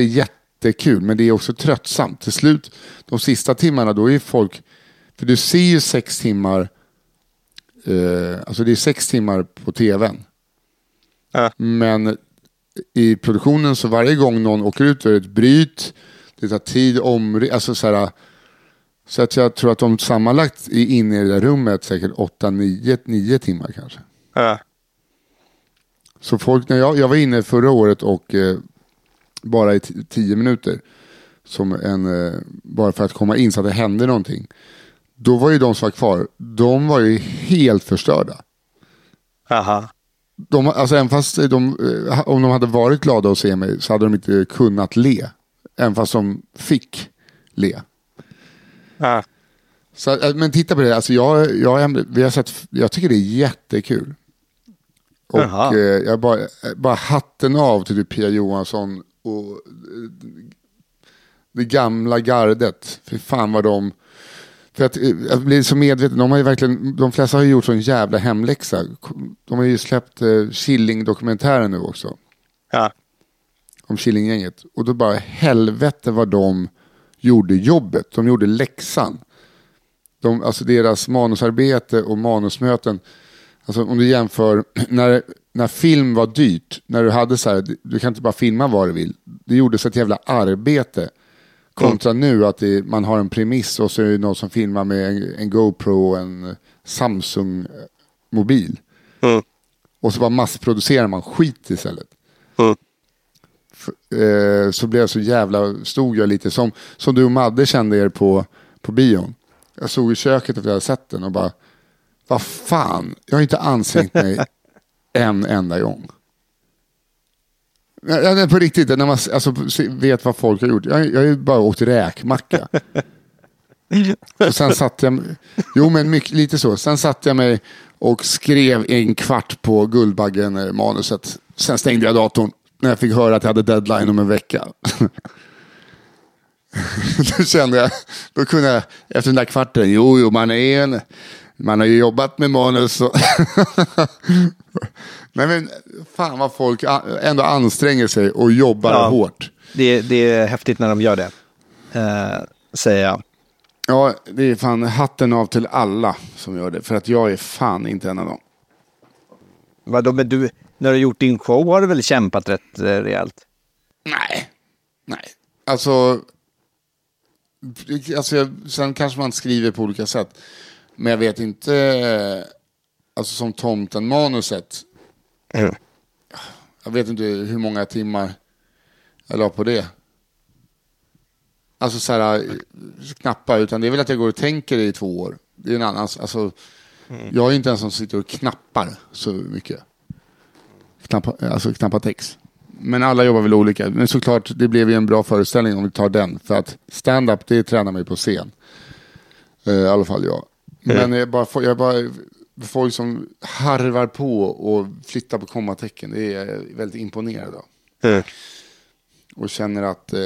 jättekul, men det är också tröttsamt. Till slut, de sista timmarna, då är folk... För du ser ju sex timmar... Eh, alltså det är sex timmar på tvn. Ja. Men i produktionen så varje gång någon åker ut är det ett bryt. Det tar tid om... Alltså så, här, så att jag tror att de sammanlagt är inne i det där rummet säkert åtta, nio, nio timmar kanske. ja. Så folk, när jag, jag var inne förra året och eh, bara i tio minuter. Som en, eh, bara för att komma in så att det hände någonting. Då var ju de som var kvar, de var ju helt förstörda. Aha. De, alltså även fast de, eh, om de hade varit glada att se mig så hade de inte kunnat le. Även fast de fick le. Ja. Så, eh, men titta på det, alltså jag, jag, vi har sett, jag tycker det är jättekul. Och eh, jag bara, bara hatten av till typ Pia Johansson och eh, det gamla gardet. För fan vad de... För att eh, jag blir så medveten, de har ju verkligen, de flesta har ju gjort sån jävla hemläxa. De har ju släppt eh, Killing-dokumentären nu också. Ja. om Killinggänget. Och då bara helvete vad de gjorde jobbet. De gjorde läxan. De, alltså deras manusarbete och manusmöten. Alltså om du jämför när, när film var dyrt. När du hade så här, du kan inte bara filma vad du vill. Det gjordes ett jävla arbete. Kontra nu att det, man har en premiss och så är det någon som filmar med en, en GoPro och en Samsung-mobil. Och så bara massproducerar man skit istället. F- eh, så blev jag så jävla, stod jag lite som, som du och Madde kände er på, på bion. Jag stod i köket efter att jag hade sett den och bara, vad fan, jag har inte ansträngt mig en enda gång. Ja, på riktigt, när man alltså, vet vad folk har gjort. Jag, jag har ju bara åkt räkmacka. Och sen satt jag, jo men mycket, lite så. Sen satte jag mig och skrev en kvart på Guldbaggen eh, manuset. Sen stängde jag datorn när jag fick höra att jag hade deadline om en vecka. då kände jag, då kunde jag efter den där kvarten, jo, jo, man är en, man har ju jobbat med manus. Och Nej men fan vad folk ändå anstränger sig och jobbar Ja. hårt. Det, det är häftigt när de gör det, eh, säger jag. Ja, det är fan hatten av till alla som gör det. För att jag är fan inte en av dem. Vadå, men du, när du har gjort din show har du väl kämpat rätt eh, rejält? Nej. Nej. Alltså, alltså sen kanske man skriver på olika sätt. Men jag vet inte, alltså som tomten-manuset. Jag vet inte hur många timmar jag la på det. Alltså så här, knappa, utan det är väl att jag går och tänker i två år. Det är en annan, alltså, jag är inte en som sitter och knappar så mycket. Knappa, alltså knappa text. Men alla jobbar väl olika. Men såklart, det blev ju en bra föreställning om vi tar den. För att stand-up, det tränar ju på scen. Eh, I alla fall jag. Men jag bara, jag bara folk som harvar på och flyttar på kommatecken. Det är jag väldigt imponerad av. Och känner att eh,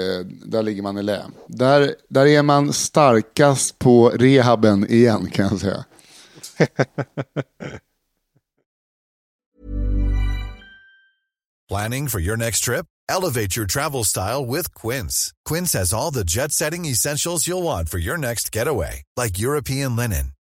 där ligger man i lä. Där, där är man starkast på rehaben igen kan jag säga. Planning for your next trip? Elevate your travel style with Quince. Quince has all the jet setting essentials you'll want for your next getaway, like European linen,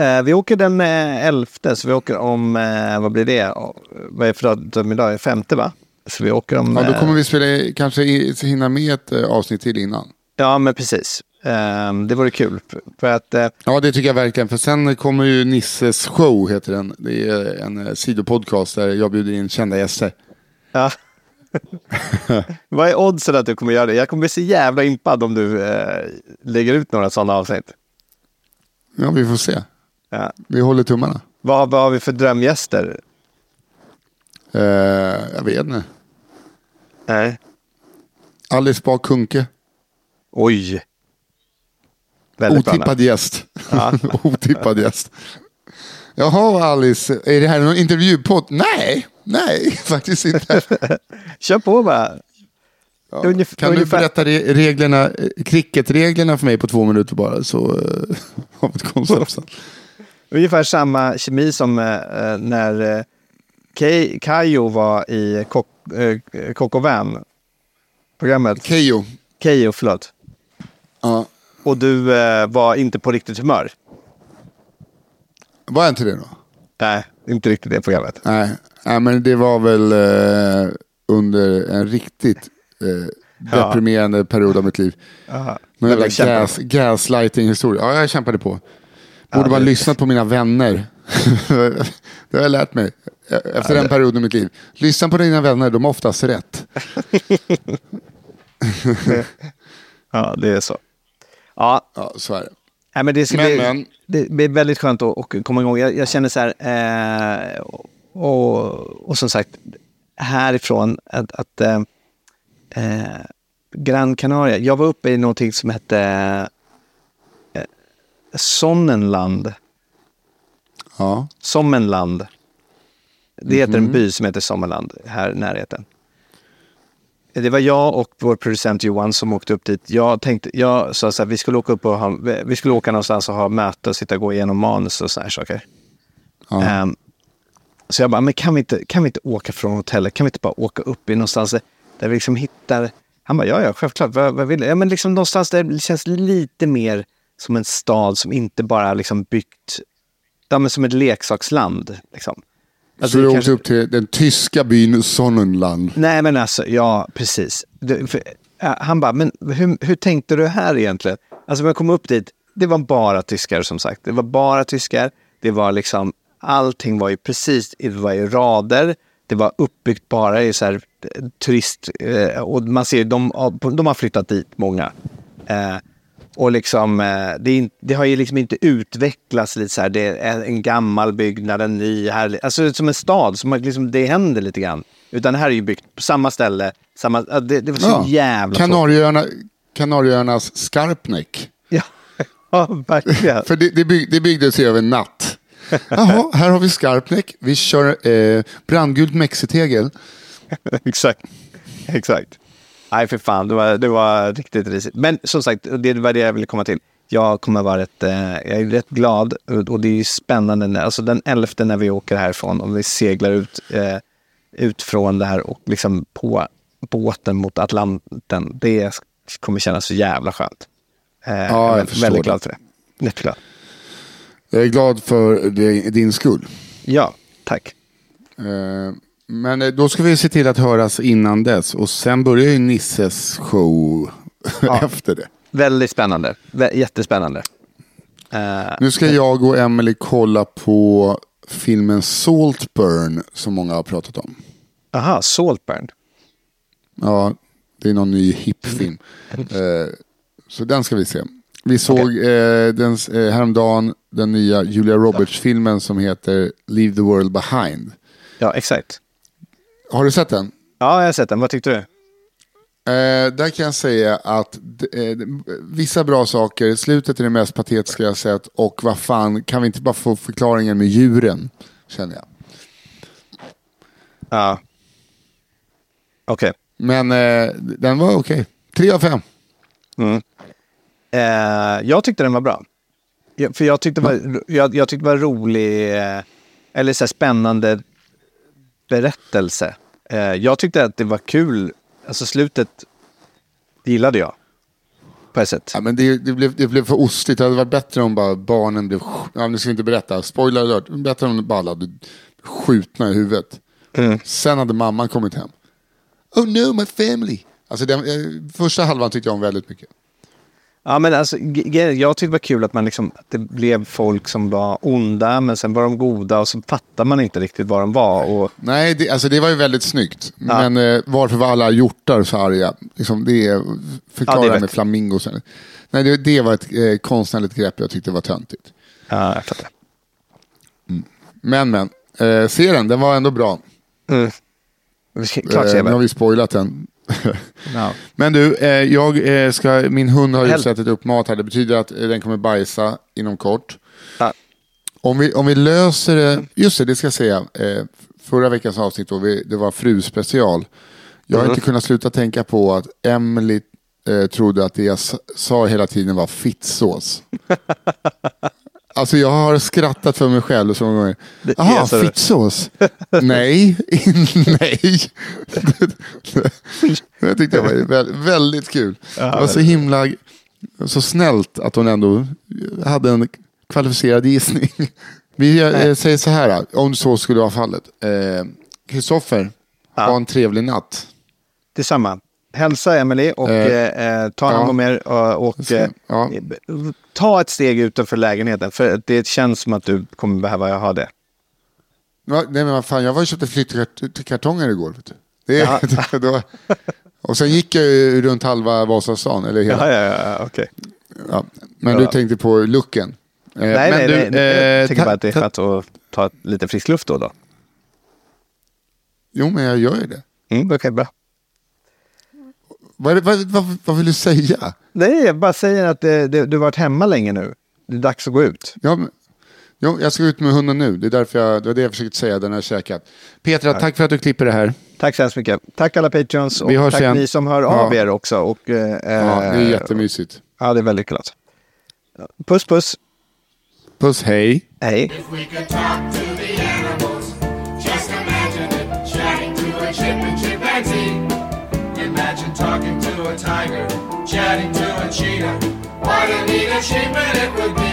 Eh, vi åker den eh, 11, så vi åker om, eh, vad blir det? Vad är för datum idag? Femte va? Så vi åker om... Ja, då eh, kommer vi spela, kanske hinna med ett eh, avsnitt till innan. Ja, men precis. Eh, det vore kul. För- att, Ja, det tycker jag verkligen. För sen kommer ju Nisses show, heter den. Det är en sidopodcast där jag bjuder in kända gäster. ja. Vad är oddsen att du kommer göra det? Jag kommer bli så jävla impad om du eh, lägger ut några sådana avsnitt. Ja, vi får se. Ja. Vi håller tummarna. Vad, vad har vi för drömgäster? Eh, jag vet inte. Nej. Alice Bah Kuhnke. Oj. Väldigt Otippad gäst. Ja. Otippad gäst. Jaha Alice, är det här någon intervjupodd? Nej, nej, faktiskt inte. Kör på bara. Ja. Ungef- kan du ungefär- berätta re- reglerna, eh, cricketreglerna för mig på två minuter bara så har vi ett koncept. Ungefär samma kemi som eh, eh, när eh, Kay- Kayo var i Coq eh, Coq au Vin programmet. Keyyo. Kayo, förlåt. Ja. Och du eh, var inte på riktigt humör. Var jag inte det då? Nej, inte riktigt det programmet. Nej, Nej men det var väl eh, under en riktigt eh, deprimerande period av mitt liv. Kämpa. gas, gaslighting-historia. Ja, jag kämpade på. Borde bara det- lyssnat på mina vänner. det har jag lärt mig efter den perioden i mitt liv. Lyssna på dina vänner, de har oftast rätt. Ja, det är så. Ja, Ja, så är det. Nej, men det, ska Men, bli, men. det blir väldigt skönt att, att komma igång. Jag, jag känner så här, eh, och, och som sagt, härifrån att, att eh, eh, Gran Canaria, jag var uppe i någonting som hette Sonnenland. Ja. Sommenland. Det heter en by som heter Sommenland här i närheten. Det var jag och vår producent Johan som åkte upp dit. Jag tänkte, jag sa så här, vi skulle åka upp och ha, vi skulle åka någonstans och ha möte och sitta och gå igenom manus och såna här saker. Ja. Ehm, så jag bara, men kan vi, inte, kan vi inte åka från hotellet? Kan vi inte bara åka upp i någonstans där vi liksom hittar... Han bara, ja, ja, självklart. Vad, vad vill du? Ja, men liksom någonstans där det känns lite mer som en stad som inte bara liksom byggt... Ja, men som ett leksaksland. Liksom. Alltså, så du kanske- åkte upp till den tyska byn Sonnenland. Nej, men alltså, ja, precis. Det, för, ja, han bara, men hur, hur tänkte du här egentligen? Alltså, när jag kom upp dit, det var bara tyskar som sagt. Det var bara tyskar. Det var liksom, allting var ju precis, det var i rader. Det var uppbyggt bara i så här eh, turist, eh, och man ser, de, de har flyttat dit, många. Eh, och liksom, eh, det, det har ju liksom inte utvecklats lite så här, det är en gammal byggnad, en ny, härlig, alltså som en stad, som liksom, det händer lite grann. Utan det här är ju byggt på samma ställe, samma, ja, det, det var så jävla tråkigt. Kanarieöarna, Kanarieöarnas Skarpnäck. Ja, ja verkligen. För det, det, bygg, det byggdes ju över en natt. Jaha, här har vi Skarpnäck. Vi kör eh, brandgult mexitegel. exakt. Exakt. Nej, för fan, det var, det var riktigt risigt. Men som sagt, det var det jag ville komma till. Jag kommer vara rätt, eh, jag är rätt glad och det är ju spännande. När, alltså den 11 när vi åker härifrån och vi seglar ut, eh, ut från det här och liksom på båten mot Atlanten. Det kommer kännas så jävla skönt. Eh, jag är jag väldigt, förstår väldigt det. glad för det. Jätteglad. Jag är glad för det, din skull. Ja, tack. Eh, men eh, då ska vi se till att höras innan dess. Och sen börjar ju Nisses show efter det. Väldigt spännande. Jättespännande. Eh, Nu ska jag och Emily kolla på filmen Saltburn som många har pratat om. aha, Saltburn. Ja, det är någon ny hip-film. Eh, så den ska vi se. Vi såg eh, den, eh, häromdagen den nya Julia Roberts-filmen som heter Leave the World Behind. Ja, exakt. Har du sett den? Ja, jag har sett den. Vad tyckte du? Eh, där kan jag säga att eh, vissa bra saker, slutet är det mest patetiska jag sett och vad fan, kan vi inte bara få förklaringen med djuren? Känner jag. Ja. Okej. Men eh, den var okej. Tre av fem. Eh, jag tyckte den var bra. Jag, för jag tyckte var, jag, jag tyckte det var rolig, eh, eller så spännande berättelse. Eh, jag tyckte att det var kul. Alltså slutet gillade jag. På ett sätt. Ja, men det, det, blev, det blev för ostigt. Det hade varit bättre om bara barnen blev... Ja, nu ska vi inte berätta. Spoiler alert. Bättre om bara hade skjutna i huvudet. Sen hade mamman kommit hem. Oh no, my family. Alltså den, eh, första halvan tyckte jag om väldigt mycket. Ja, men alltså, jag tyckte det var kul att, man liksom, att det blev folk som var onda, men sen var de goda och så fattar man inte riktigt vad de var. Och, Nej, det, alltså det var ju väldigt snyggt. Men eh, varför var alla hjortar så arga? Liksom det är, förklara Ja, det med jag. flamingosen. Nej, det, det var ett eh, konstnärligt grepp jag tyckte var töntigt. ja, jag fattar. Men, men. Eh, se den, den var ändå bra. Eh, Klart ser nu har vi spoilat den. Ja. Men du, eh, jag eh, ska, min hund har ju Hel- sättit upp mat här. Det betyder att eh, den kommer bajsa inom kort. Ja. Om vi, om vi löser det, just det, det ska jag säga. Förra veckans avsnitt, då vi, det var fru-special. Jag har Mm. inte kunnat sluta tänka på att Emily eh, trodde att det jag sa hela tiden var fittsås. Alltså jag har skrattat för mig själv så många gånger. Jaha, fittsås? Nej, nej. det tyckte jag var vä- väldigt kul. det var så himla så snällt att hon ändå hade en kvalificerad gissning. Vi eh, säger så här, om så skulle vara fallet. Eh, Kristoffer, ha en trevlig natt. Detsamma. Hälsa Emily och Eh, eh, ta hand ja. om er och, och eh, Ja. ta ett steg utanför lägenheten. För det känns som att du kommer behöva ha det. Ja, nej men vad fan, jag var och köpte flyttkartonger igår. Vet du. Det är, då, och sen gick jag ju runt halva Vasastan, eller hela. Ja, ja, ja, okej. Ja, men Ja. du tänkte på looken. Eh, Nej, men nej, du, nej, nej. eh, Jag tycker ta- bara att det är skönt att ta lite frisk luft då då. Jo, men jag gör ju det. Mm, Okej, bra. Vad, vad, vad, vad vill du säga? Nej, jag bara säger att det, det, du har varit hemma länge nu. Det är dags att gå ut. Ja, men, jo, jag ska ut med hunden nu. Det, är därför jag, det var det jag försökte säga, den har käkat. Petra, tack för att du klipper det här. Tack så hemskt mycket. Tack alla patreons och tack igen. ni som hör Ja. av er också. Och, eh, Ja, det är eh, jättemysigt. Ja, det är väldigt glatt. Puss, puss. Puss, hej. Hej. To a tiger, chatting to a cheetah. What a neat achievement it would be.